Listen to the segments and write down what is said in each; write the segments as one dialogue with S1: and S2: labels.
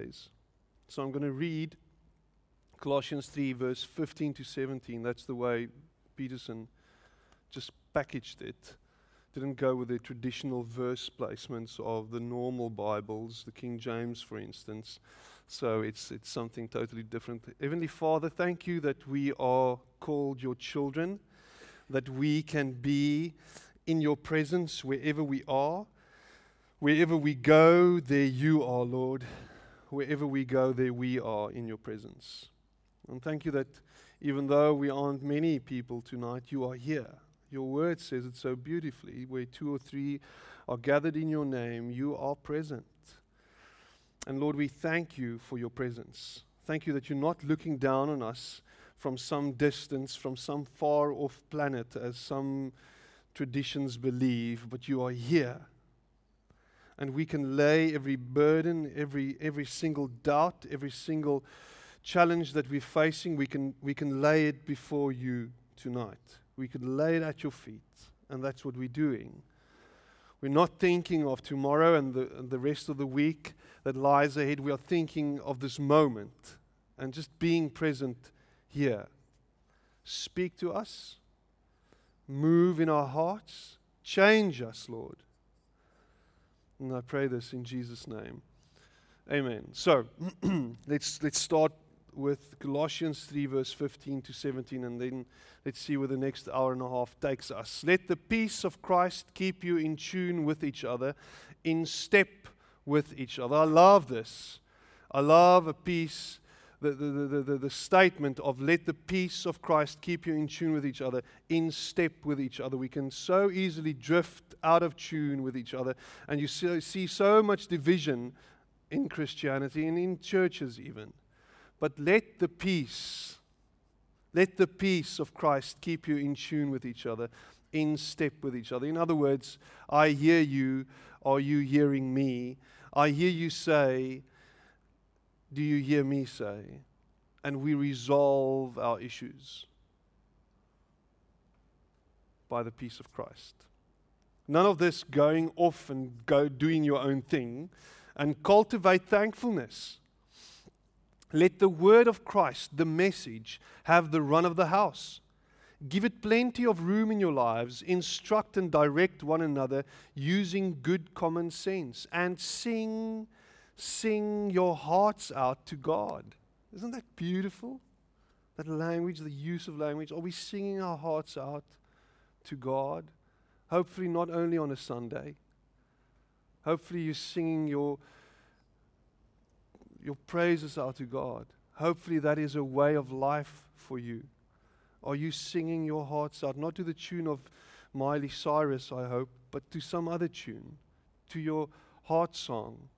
S1: days. So I'm going to read Colossians 3, verse 15 to 17. That's the way Peterson just packaged it. Didn't go with the traditional verse placements of the normal Bibles, the King James, for instance. So it's, it's something totally different. Heavenly Father, thank you that we are called your children, that we can be in your presence wherever we are. Wherever we go, there you are, Lord. Wherever we go, there we are in your presence. And thank you that even though we aren't many people tonight, you are here. Your word says it so beautifully. Where two or three are gathered in your name, you are present. And Lord, we thank you for your presence. Thank you that you're not looking down on us from some distance, from some far off planet, as some traditions believe, but you are here. And we can lay every burden, every, every single doubt, every single challenge that we're facing, we can, we can lay it before you tonight. We can lay it at your feet. And that's what we're doing. We're not thinking of tomorrow and the, and the rest of the week that lies ahead. We are thinking of this moment and just being present here. Speak to us, move in our hearts, change us, Lord. And I pray this in Jesus' name. Amen. So let's, let's start with Colossians 3, verse 15 to 17, and then let's see where the next hour and a half takes us. Let the peace of Christ keep you in tune with each other, in step with each other. I love this. I love a peace, the, the, the, the, statement of let the peace of Christ keep you in tune with each other, in step with each other. We can so easily drift out of tune with each other, and you see, see so much division in Christianity and in churches even. But let the peace, let the peace of Christ keep you in tune with each other, in step with each other. In other words, I hear you. Are you hearing me? I hear you say, Do you hear me say? And we resolve our issues by the peace of Christ. None of this going off and go doing your own thing and cultivate thankfulness. Let the word of Christ, the message, have the run of the house. Give it plenty of room in your lives. Instruct and direct one another using good common sense. And sing, sing your hearts out to God. Isn't that beautiful? That language, the use of language. Are we singing our hearts out to God? Hopefully, not only on a Sunday. Hopefully, you're singing your your praises out to God. Hopefully, that is a way of life for you. Are you singing your hearts out? Not to the tune of Miley Cyrus, I hope, but to some other tune, to your heart song,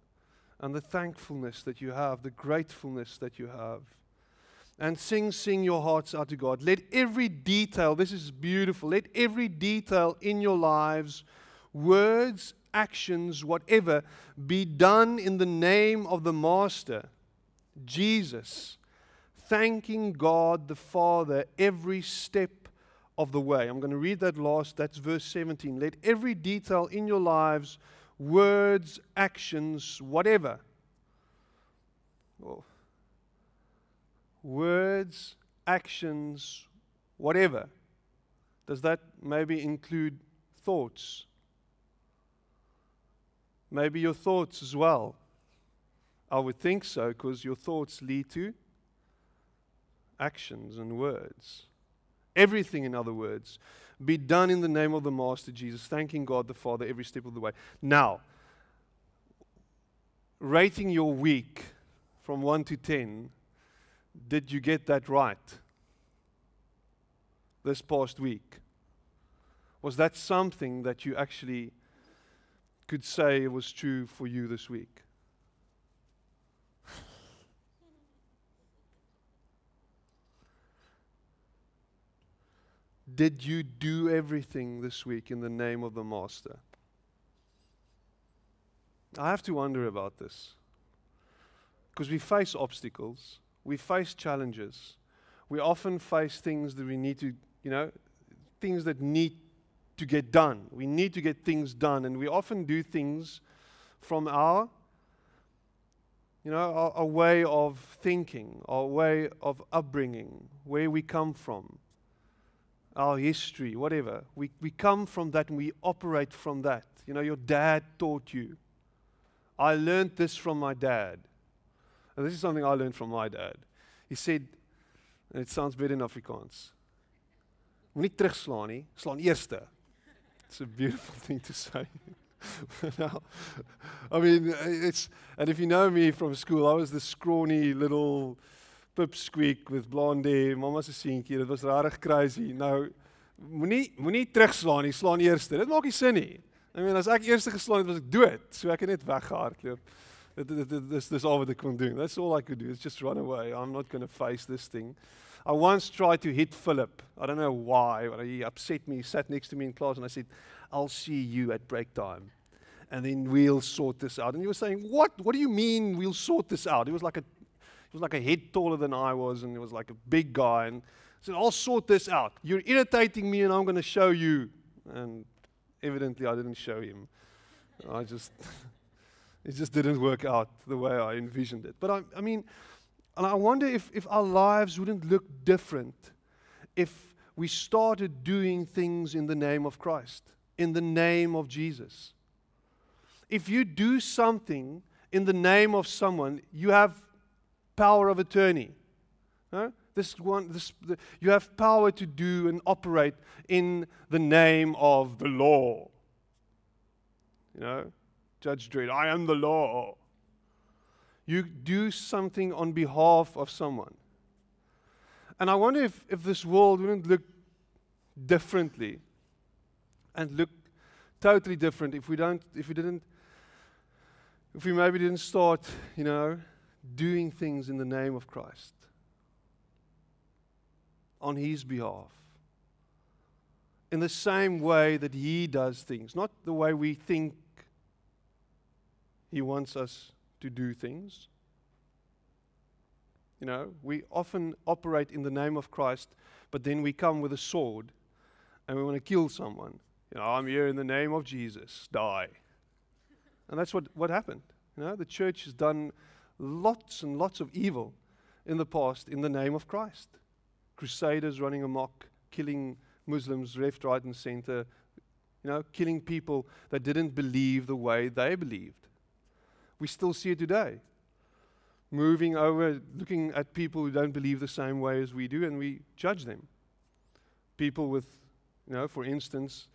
S1: and the thankfulness that you have, the gratefulness that you have. And sing, sing your hearts out to God. Let every detail, this is beautiful, let every detail in your lives, words actions, whatever, be done in the name of the Master, Jesus, thanking God the Father every step of the way. I'm going to read that last, that's verse 17. Let every detail in your lives, words, actions, whatever, oh. words, actions, whatever. Does that maybe include thoughts? Maybe your thoughts as well. I would think so because your thoughts lead to actions and words. Everything, in other words, be done in the name of the Master Jesus, thanking God the Father every step of the way. Now, rating your week from 1 to 10, did you get that right this past week? Was that something that you actually could say was true for you this week? Did you do everything this week in the name of the Master? I have to wonder about this. Because we face obstacles, we face challenges, we often face things that we need to, you know, things that need to get done. We need to get things done, and we often do things from our You know, our, way of thinking, our way of upbringing, where we come from, our history, whatever. We, we come from that and we operate from that. You know, your dad taught you. I learned this from my dad. And this is something I learned from my dad. He said, and it sounds better in Afrikaans. Moenie eerste. It's a beautiful thing to say. now, I mean, it's and if you know me from school, I was the scrawny little pipsqueak with blonde hair. Mamma se seentjie, dit was regtig crazy. Nou moenie moenie terugslaan nie, slaan eerste. Dit maak nie sin nie. I mean, as ek eerste geslaan het, was ek dood. So ek het net weggehardloop. Dit dit dis dis al wat ek kon doen. That's all I could do. Is just run away. I'm not going to face this thing. I once tried to hit Philip. I don't know why, but he upset me. He sat next to me in class and I said, I'll see you at break time. And then we'll sort this out. And he was saying, What? What do you mean we'll sort this out? He was like a he was like a head taller than I was, and he was like a big guy. And I said, I'll sort this out. You're irritating me, and I'm going to show you. And evidently, I didn't show him. I just, it just didn't work out the way I envisioned it. But I, I mean, and I wonder if, if our lives wouldn't look different if we started doing things in the name of Christ, in the name of Jesus. If you do something in the name of someone, you have power of attorney. No? This one, this, the, you have power to do and operate in the name of the law. You know, Judge Dredd, I am the law. You do something on behalf of someone. And I wonder if, if this world wouldn't look differently and look totally different if we don't if we didn't if we maybe didn't start, you know, doing things in the name of Christ on his behalf in the same way that he does things, not the way we think he wants us to do things. You know, we often operate in the name of Christ, but then we come with a sword and we want to kill someone. You know, I'm here in the name of Jesus, die. And that's what, what happened. You know, the church has done lots and lots of evil in the past in the name of Christ. Crusaders running amok, killing Muslims left, right, and center, you know, killing people that didn't believe the way they believed. We still see it today. Moving over, looking at people who don't believe the same way as we do, and we judge them. People with, you know, for instance,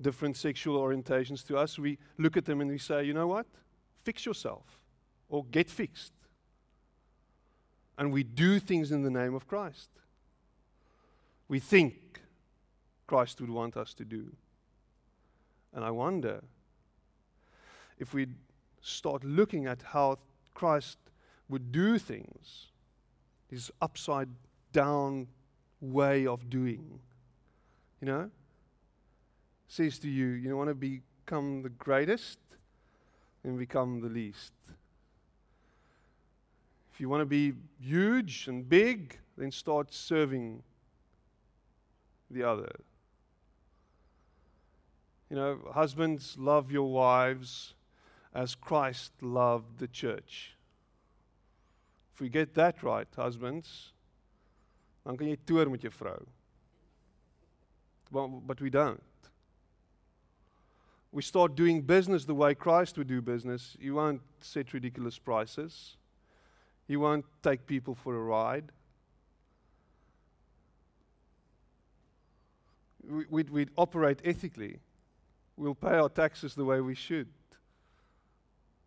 S1: different sexual orientations to us, we look at them and we say, you know what? Fix yourself or get fixed. And we do things in the name of Christ. We think Christ would want us to do. And I wonder if we start looking at how Christ would do things, his upside down way of doing, you know, says to you, you want to become the greatest, then become the least. If you want to be huge and big, then start serving the other. You know, husbands, love your wives as Christ loved the church. If we get that right, husbands, dan kan jy toer met jou vrou. But, but we don't. We start doing business the way Christ would do business. You won't set ridiculous prices. You won't take people for a ride. We, we'd, we'd operate ethically. We'll pay our taxes the way we should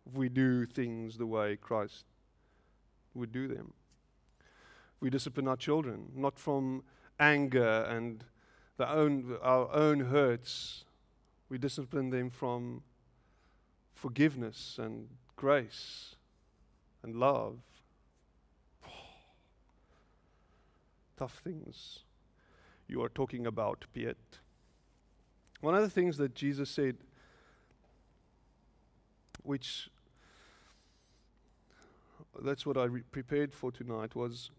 S1: if we do things the way Christ would do them. We discipline our children, not from anger and the own, our own hurts. We discipline them from forgiveness and grace and love. Tough things you are talking about, Piet. One of the things that Jesus said, which that's what I re- prepared for tonight was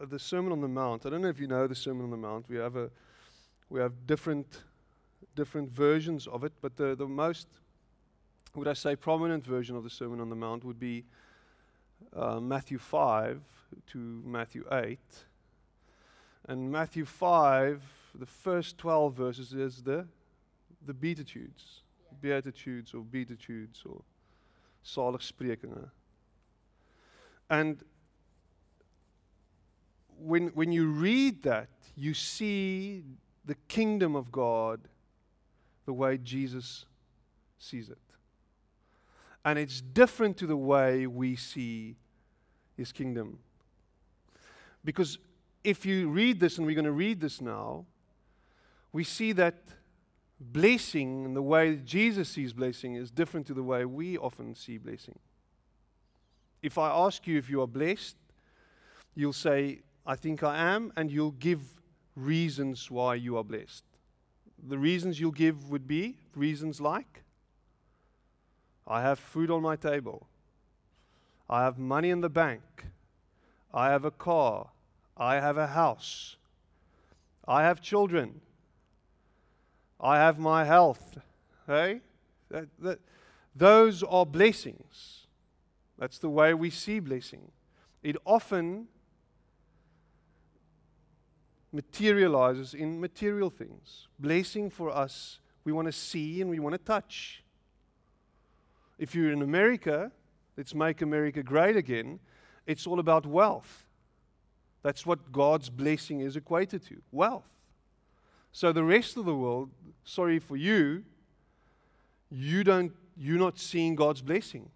S1: uh, the Sermon on the Mount. I don't know if you know the Sermon on the Mount. We have a we have different different versions of it, but the the most would I say prominent version of the Sermon on the Mount would be uh, Matthew 5 to Matthew 8. And Matthew 5, the first 12 verses is the, the Beatitudes, Beatitudes or Beatitudes or Saligsprekinge. And when, when you read that, you see the kingdom of God the way Jesus sees it. And it's different to the way we see his kingdom. Because if you read this, and we're going to read this now, we see that blessing and the way Jesus sees blessing is different to the way we often see blessing. If I ask you if you are blessed, you'll say, I think I am, and you'll give reasons why you are blessed. The reasons you'll give would be reasons like I have food on my table, I have money in the bank, I have a car, I have a house, I have children, I have my health. Hey? That, that, those are blessings. That's the way we see blessing. It often materializes in material things. Blessing for us, we want to see and we want to touch. If you're in America, let's make America great again, it's all about wealth. That's what God's blessing is equated to wealth. So the rest of the world, sorry for you, you don't, you're not seeing God's blessing.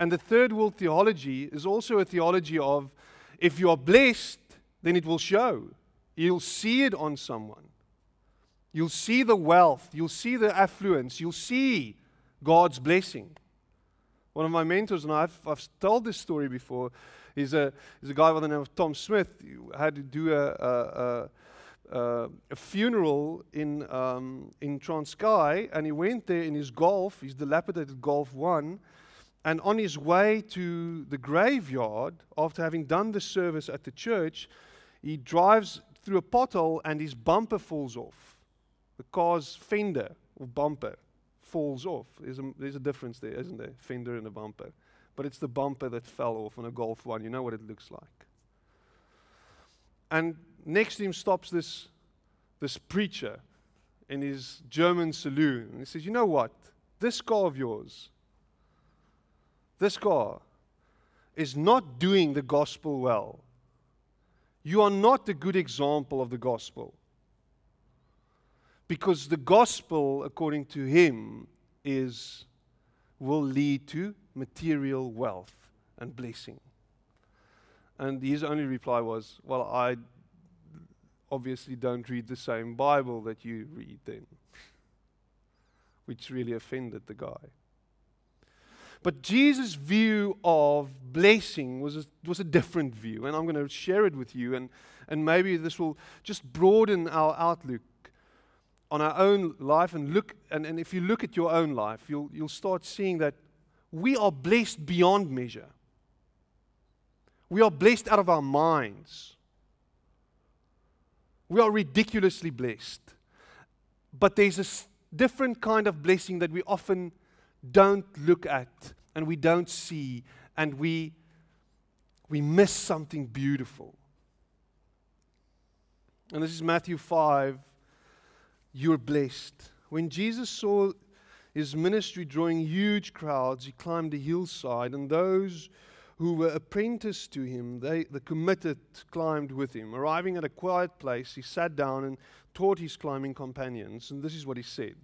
S1: And the third world theology is also a theology of if you are blessed, then it will show. You'll see it on someone. You'll see the wealth. You'll see the affluence. You'll see God's blessing. One of my mentors, and I've, I've told this story before, is a, he's a guy by the name of Tom Smith. He had to do a, a, a, a funeral in, um, in Transkei, and he went there in his Golf, his dilapidated Golf 1, and on his way to the graveyard, after having done the service at the church, he drives through a pothole and his bumper falls off. The car's fender or bumper falls off. There's a, there's a difference there, isn't there? Fender and a bumper. But it's the bumper that fell off on a Golf 1. You know what it looks like. And next to him stops this, this preacher in his German saloon. And he says, You know what? This car of yours, this car, is not doing the gospel well you are not a good example of the gospel. Because the gospel, according to him, is will lead to material wealth and blessing. And his only reply was, Well, I obviously don't read the same Bible that you read then. Which really offended the guy. But Jesus' view of blessing was a, was a different view, and I'm going to share it with you, and, and maybe this will just broaden our outlook on our own life. And, look, and, and if you look at your own life, you'll, you'll start seeing that we are blessed beyond measure. We are blessed out of our minds. We are ridiculously blessed. But there's a different kind of blessing that we often don't look at and we don't see and we, we miss something beautiful. And this is Matthew 5. You're blessed. When Jesus saw his ministry drawing huge crowds, he climbed a hillside, and those who were apprenticed to him, they, the committed, climbed with him. Arriving at a quiet place, he sat down and taught his climbing companions. And this is what he said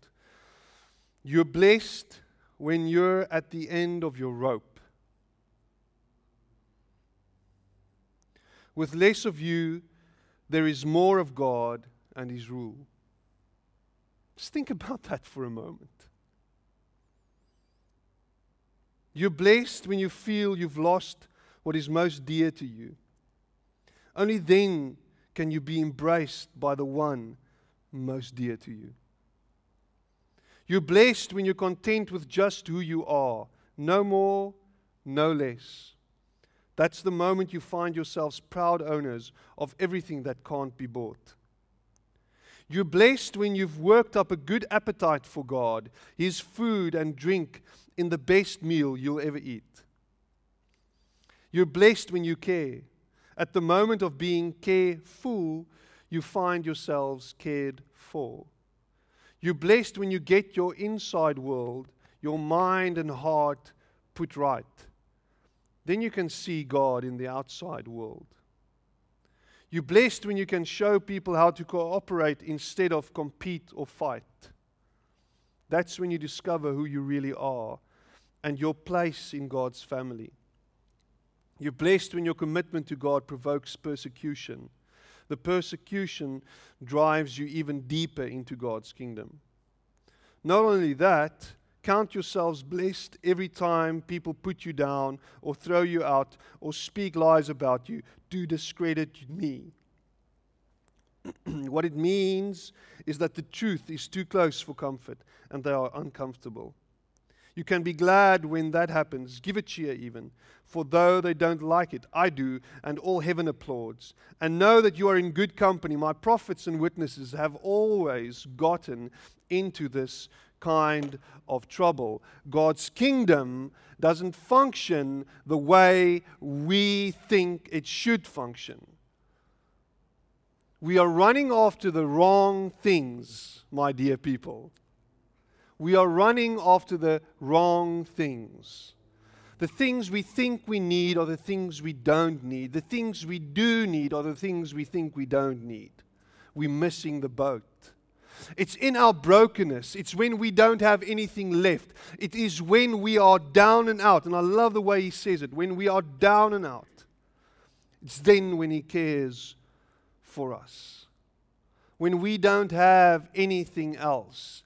S1: You're blessed when you're at the end of your rope. With less of you, there is more of God and His rule. Just think about that for a moment. You're blessed when you feel you've lost what is most dear to you. Only then can you be embraced by the one most dear to you. You're blessed when you're content with just who you are, no more, no less. That's the moment you find yourselves proud owners of everything that can't be bought. You're blessed when you've worked up a good appetite for God, His food and drink in the best meal you'll ever eat. You're blessed when you care. At the moment of being careful, you find yourselves cared for. You're blessed when you get your inside world, your mind and heart put right. Then you can see God in the outside world. You're blessed when you can show people how to cooperate instead of compete or fight. That's when you discover who you really are and your place in God's family. You're blessed when your commitment to God provokes persecution. The persecution drives you even deeper into God's kingdom. Not only that, count yourselves blessed every time people put you down or throw you out or speak lies about you to discredit me. what it means is that the truth is too close for comfort and they are uncomfortable. You can be glad when that happens. Give a cheer, even. For though they don't like it, I do, and all heaven applauds. And know that you are in good company. My prophets and witnesses have always gotten into this kind of trouble. God's kingdom doesn't function the way we think it should function. We are running after the wrong things, my dear people we are running after the wrong things. The things we think we need are the things we don't need. The things we do need are the things we think we don't need. We're missing the boat. It's in our brokenness. It's when we don't have anything left. It is when we are down and out. And I love the way he says it when we are down and out. It's then when he cares for us. When we don't have anything else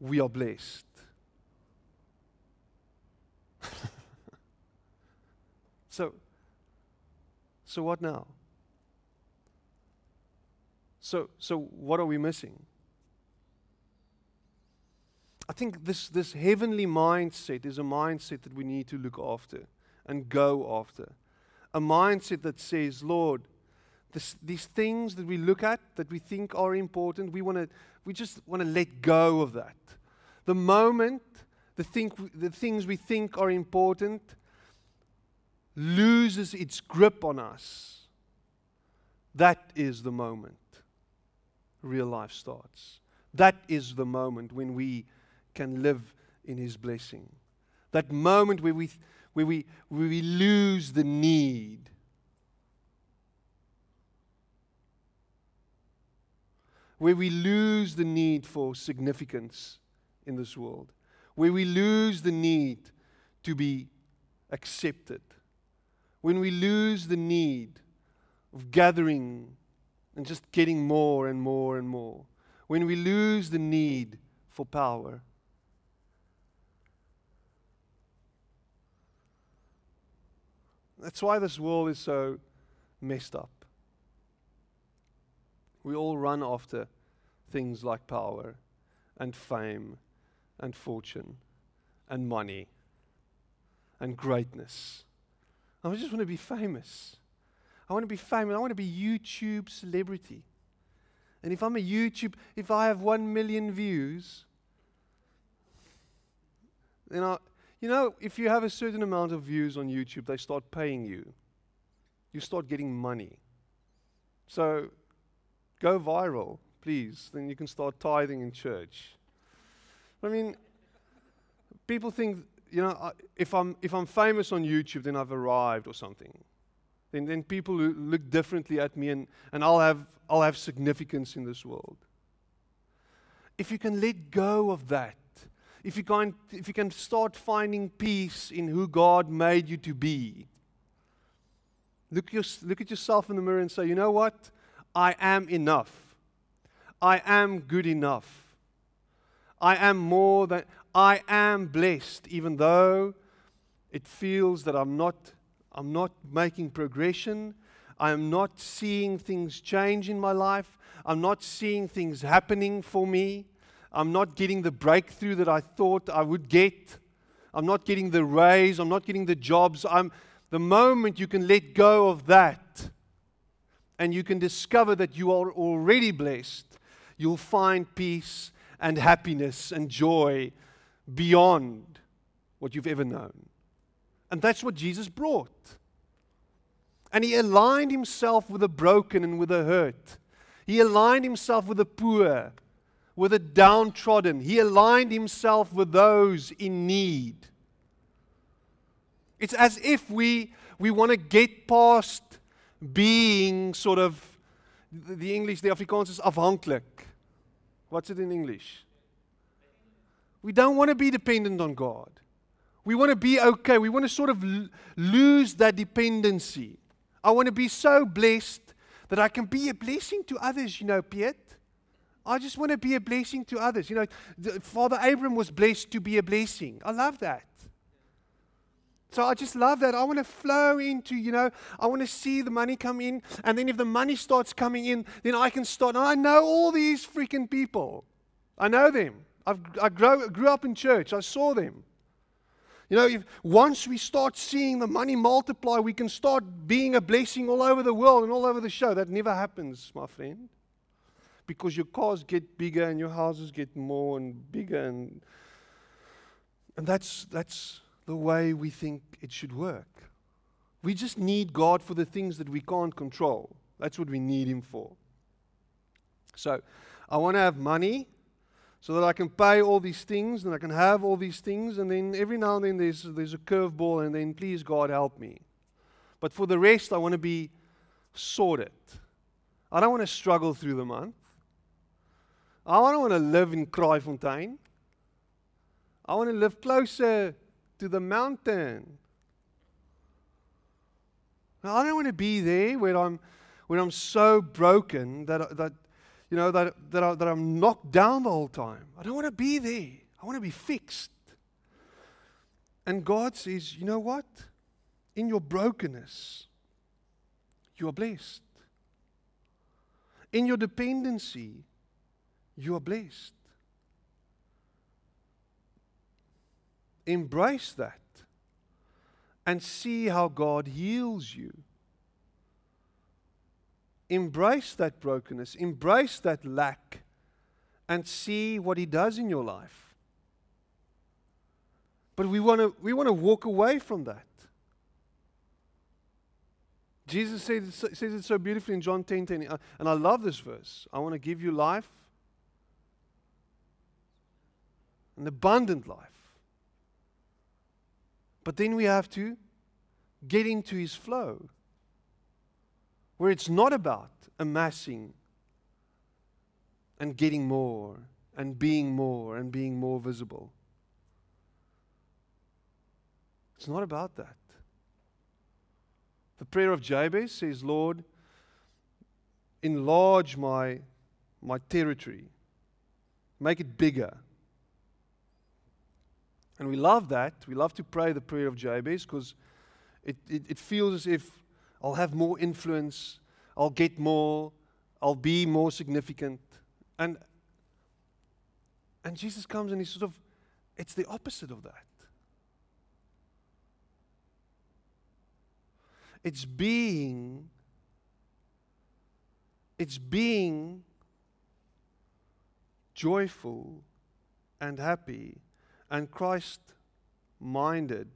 S1: we are blessed. so, so what now? So, so what are we missing? I think this, this heavenly mindset is a mindset that we need to look after and go after. A mindset that says, Lord, this, these things that we look at that we think are important, we want to we just want to let go of that. The moment the, think, the things we think are important loses its grip on us, that is the moment real life starts. That is the moment when we can live in His blessing. That moment where we, where we, where we lose the need where we lose the need for significance in this world, where we lose the need to be accepted, when we lose the need of gathering and just getting more and more and more, when we lose the need for power. That's why this world is so messed up. We all run after things like power and fame and fortune and money and greatness. I just want to be famous. I want to be famous. I want to be YouTube celebrity. And if I'm a YouTube, if I have one million views, then I, you know, if you have a certain amount of views on YouTube, they start paying you. You start getting money. So Go viral, please. Then you can start tithing in church. I mean, people think, you know, if I'm, if I'm famous on YouTube, then I've arrived or something. Then, then people look differently at me and, and I'll, have, I'll have significance in this world. If you can let go of that, if you, can, if you can start finding peace in who God made you to be, look, your, look at yourself in the mirror and say, you know what? I am enough. I am good enough. I am more than, I am blessed, even though it feels that I'm not, I'm not making progression. I am not seeing things change in my life. I'm not seeing things happening for me. I'm not getting the breakthrough that I thought I would get. I'm not getting the raise. I'm not getting the jobs. I'm, the moment you can let go of that, and you can discover that you are already blessed, you'll find peace and happiness and joy beyond what you've ever known. And that's what Jesus brought. And he aligned himself with the broken and with the hurt. He aligned himself with the poor, with the downtrodden. He aligned himself with those in need. It's as if we, we want to get past being sort of, the English, the Afrikaans is afhankelijk. What's it in English? We don't want to be dependent on God. We want to be okay. We want to sort of lose that dependency. I want to be so blessed that I can be a blessing to others, you know, Piet. I just want to be a blessing to others. You know, the, Father Abram was blessed to be a blessing. I love that. So I just love that. I want to flow into, you know, I want to see the money come in. And then if the money starts coming in, then I can start. And I know all these freaking people. I know them. I've, I grow, grew up in church. I saw them. You know, if once we start seeing the money multiply, we can start being a blessing all over the world and all over the show. That never happens, my friend. Because your cars get bigger and your houses get more and bigger and and that's that's the way we think it should work. We just need God for the things that we can't control. That's what we need Him for. So, I want to have money so that I can pay all these things and I can have all these things, and then every now and then there's, there's a curveball, and then please God help me. But for the rest, I want to be sorted. I don't want to struggle through the month. I don't want to live in Kraaifontein. I want to live closer to the mountain. I don't want to be there where I'm, where I'm so broken that, that, you know, that, that, I, that I'm knocked down the whole time. I don't want to be there. I want to be fixed. And God says, you know what? In your brokenness, you are blessed. In your dependency, you are blessed. Embrace that and see how God heals you. Embrace that brokenness, embrace that lack, and see what He does in your life. But we want to we want to walk away from that. Jesus says, says it so beautifully in John 10 10, uh, and I love this verse. I want to give you life, an abundant life. But then we have to get into his flow where it's not about amassing and getting more and being more and being more visible. It's not about that. The prayer of Jabez says, Lord, enlarge my, my territory, make it bigger. And we love that. We love to pray the prayer of Jabez because it, it, it feels as if I'll have more influence, I'll get more, I'll be more significant. And, and Jesus comes and he sort of, it's the opposite of that. It's being, it's being joyful and happy and Christ minded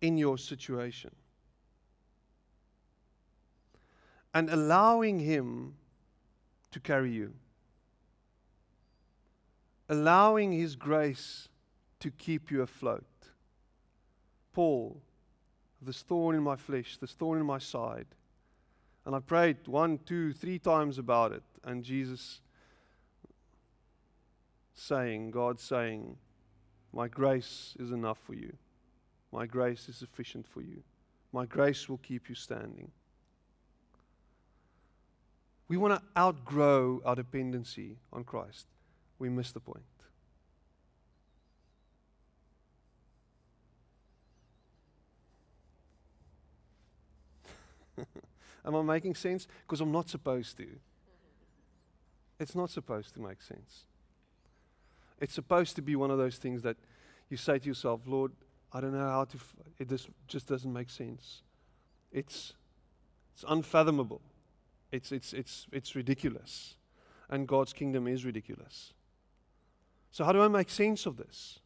S1: in your situation. And allowing Him to carry you. Allowing His grace to keep you afloat. Paul, this thorn in my flesh, this thorn in my side. And I prayed one, two, three times about it. And Jesus saying, God saying, My grace is enough for you. My grace is sufficient for you. My grace will keep you standing. We want to outgrow our dependency on Christ. We miss the point. Am I making sense? Because I'm not supposed to. It's not supposed to make sense. It's supposed to be one of those things that you say to yourself, Lord, I don't know how to, f- it just, just doesn't make sense. It's, it's unfathomable. It's, it's, it's, it's ridiculous. And God's kingdom is ridiculous. So, how do I make sense of this?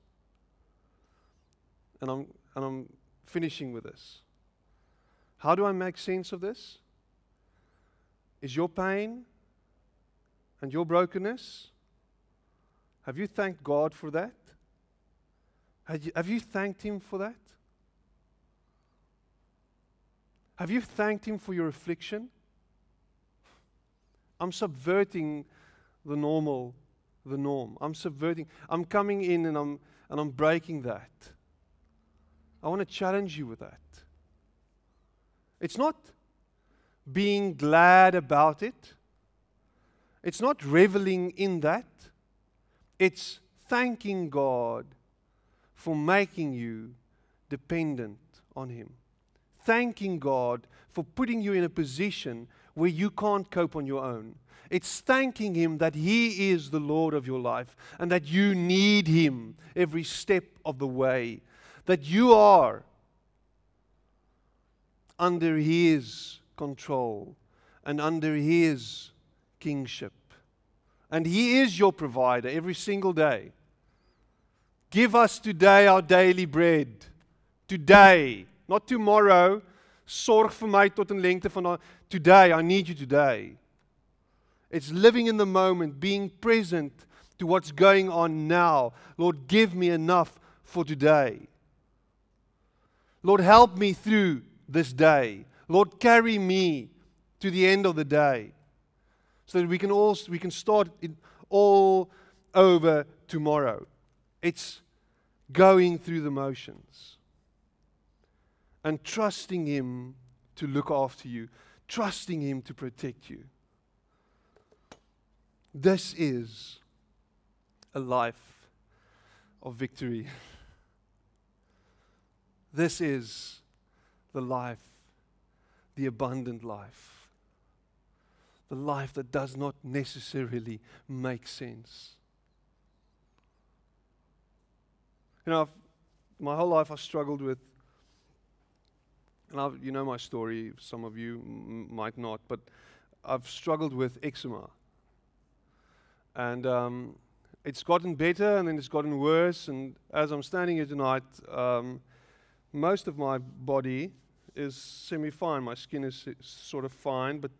S1: And I'm, and I'm finishing with this. How do I make sense of this? Is your pain and your brokenness? Have you thanked God for that? Have you, have you thanked Him for that? Have you thanked Him for your affliction? I'm subverting the normal, the norm. I'm subverting. I'm coming in and I'm and I'm breaking that. I want to challenge you with that. It's not being glad about it. It's not reveling in that. It's thanking God for making you dependent on Him. Thanking God for putting you in a position where you can't cope on your own. It's thanking Him that He is the Lord of your life and that you need Him every step of the way. That you are under His control and under His kingship. And He is your provider every single day. Give us today our daily bread. Today, not tomorrow. Sorg vir my tot in lengte van today. I need you today. It's living in the moment, being present to what's going on now. Lord, give me enough for today. Lord, help me through this day. Lord, carry me to the end of the day so that we can all we can start it all over tomorrow. It's going through the motions and trusting him to look after you, trusting him to protect you. This is a life of victory. This is the life, the abundant life, the life that does not necessarily make sense. You know, I've, my whole life I've struggled with, and I've, you know my story, some of you m- might not, but I've struggled with eczema. And um, it's gotten better and then it's gotten worse. And as I'm standing here tonight, um, most of my body is semi fine. My skin is sort of fine, but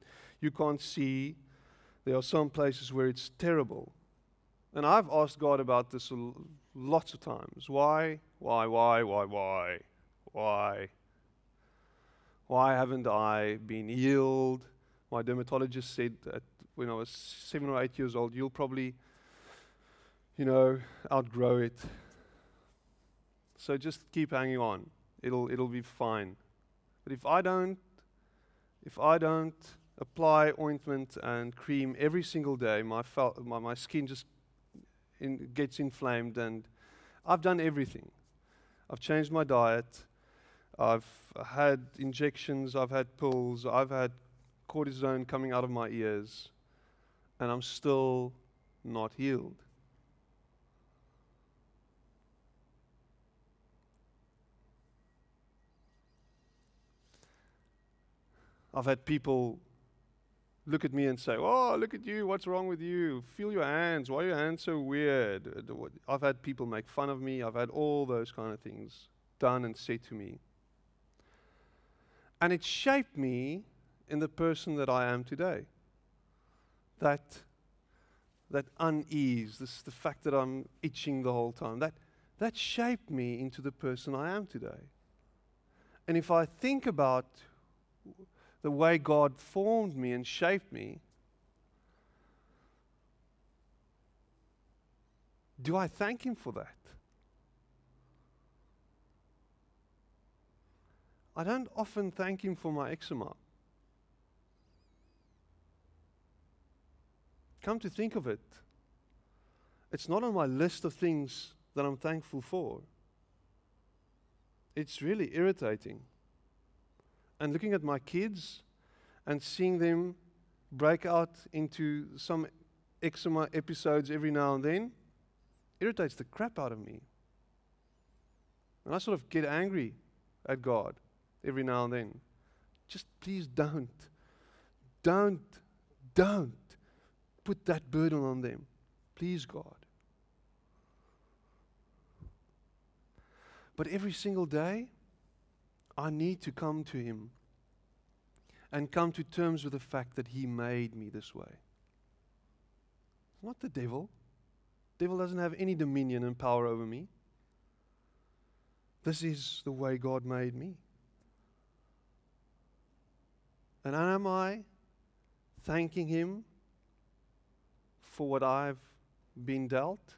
S1: you can't see. There are some places where it's terrible. And I've asked God about this lots of times. Why? Why? Why? Why? Why? Why? Why haven't I been healed? My dermatologist said that when I was seven or eight years old, you'll probably, you know, outgrow it. So just keep hanging on. It'll it'll be fine. But if I don't, if I don't apply ointment and cream every single day, my, my, my skin just in, gets inflamed. And I've done everything. I've changed my diet. I've had injections. I've had pills. I've had cortisone coming out of my ears. And I'm still not healed. I've had people look at me and say, Oh, look at you. What's wrong with you? Feel your hands. Why are your hands so weird? Uh, I've had people make fun of me. I've had all those kind of things done and said to me. And it shaped me in the person that I am today. That, that unease, this, the fact that I'm itching the whole time, that, that shaped me into the person I am today. And if I think about the way God formed me and shaped me, do I thank Him for that? I don't often thank Him for my eczema. Come to think of it, it's not on my list of things that I'm thankful for. It's really irritating and looking at my kids and seeing them break out into some eczema episodes every now and then irritates the crap out of me. And I sort of get angry at God every now and then. Just please don't. Don't, don't put that burden on them. Please, God. But every single day, I need to come to Him and come to terms with the fact that He made me this way. Not the devil. devil doesn't have any dominion and power over me. This is the way God made me. And am I thanking Him for what I've been dealt,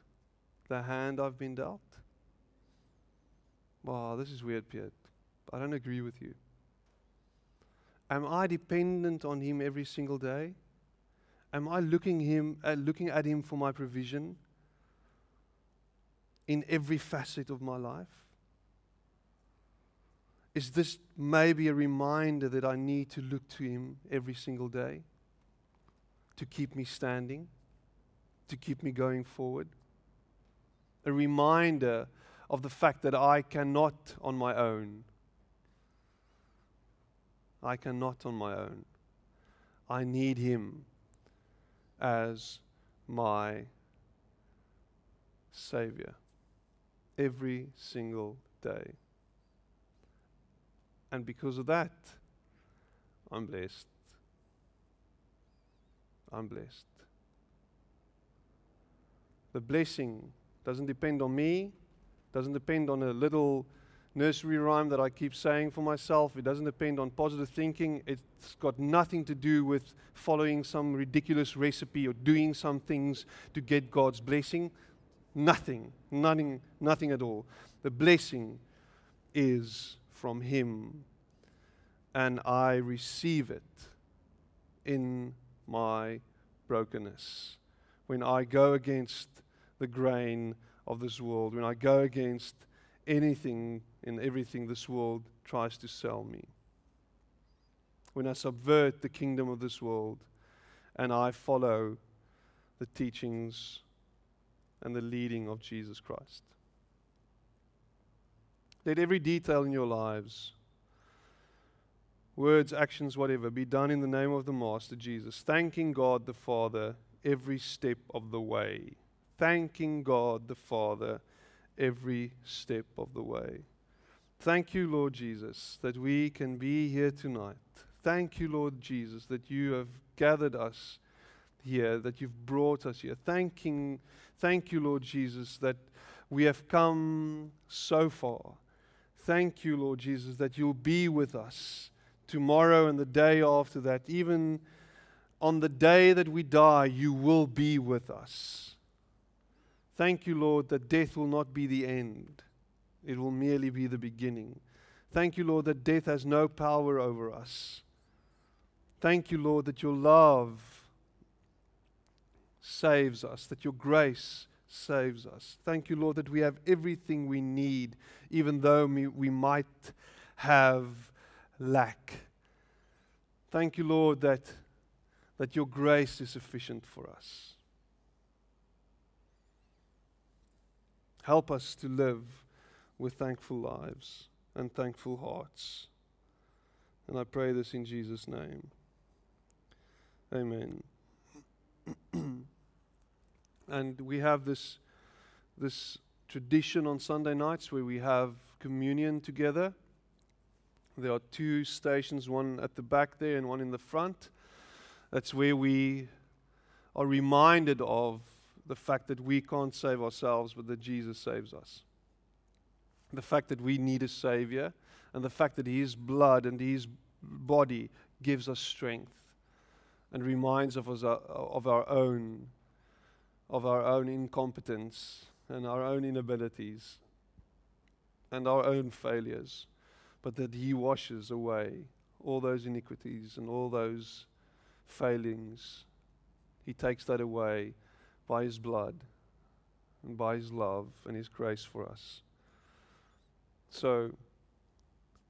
S1: the hand I've been dealt? Wow, this is weird, Piet. I don't agree with you. Am I dependent on Him every single day? Am I looking, him, uh, looking at Him for my provision in every facet of my life? Is this maybe a reminder that I need to look to Him every single day to keep me standing, to keep me going forward? A reminder of the fact that I cannot on my own I cannot on my own. I need Him as my Savior every single day. And because of that, I'm blessed. I'm blessed. The blessing doesn't depend on me, doesn't depend on a little nursery rhyme that I keep saying for myself. It doesn't depend on positive thinking. It's got nothing to do with following some ridiculous recipe or doing some things to get God's blessing. Nothing. Nothing, nothing at all. The blessing is from Him. And I receive it in my brokenness. When I go against the grain of this world, when I go against anything and everything this world tries to sell me. When I subvert the kingdom of this world and I follow the teachings and the leading of Jesus Christ. Let every detail in your lives, words, actions, whatever, be done in the name of the Master Jesus, thanking God the Father every step of the way. Thanking God the Father every step of the way. Thank you, Lord Jesus, that we can be here tonight. Thank you, Lord Jesus, that you have gathered us here, that you've brought us here. Thanking, thank you, Lord Jesus, that we have come so far. Thank you, Lord Jesus, that you'll be with us tomorrow and the day after that. Even on the day that we die, you will be with us. Thank you, Lord, that death will not be the end, it will merely be the beginning. Thank you, Lord, that death has no power over us. Thank you, Lord, that your love saves us, that your grace saves us. Thank you, Lord, that we have everything we need, even though we, might have lack. Thank you, Lord, that, that your grace is sufficient for us. Help us to live with thankful lives and thankful hearts. And I pray this in Jesus' name. Amen. and we have this, this tradition on Sunday nights where we have communion together. There are two stations, one at the back there and one in the front. That's where we are reminded of the fact that we can't save ourselves, but that Jesus saves us. The fact that we need a Savior, and the fact that His blood and His body gives us strength and reminds of us uh, of our own of our own incompetence and our own inabilities and our own failures, but that He washes away all those iniquities and all those failings. He takes that away by His blood and by His love and His grace for us. So,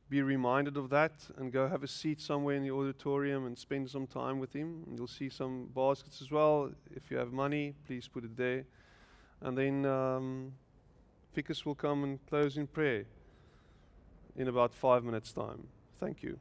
S1: be reminded of that and go have a seat somewhere in the auditorium and spend some time with Him. And you'll see some baskets as well. If you have money, please put it there. And then um, Ficus will come and close in prayer in about five minutes' time. Thank you.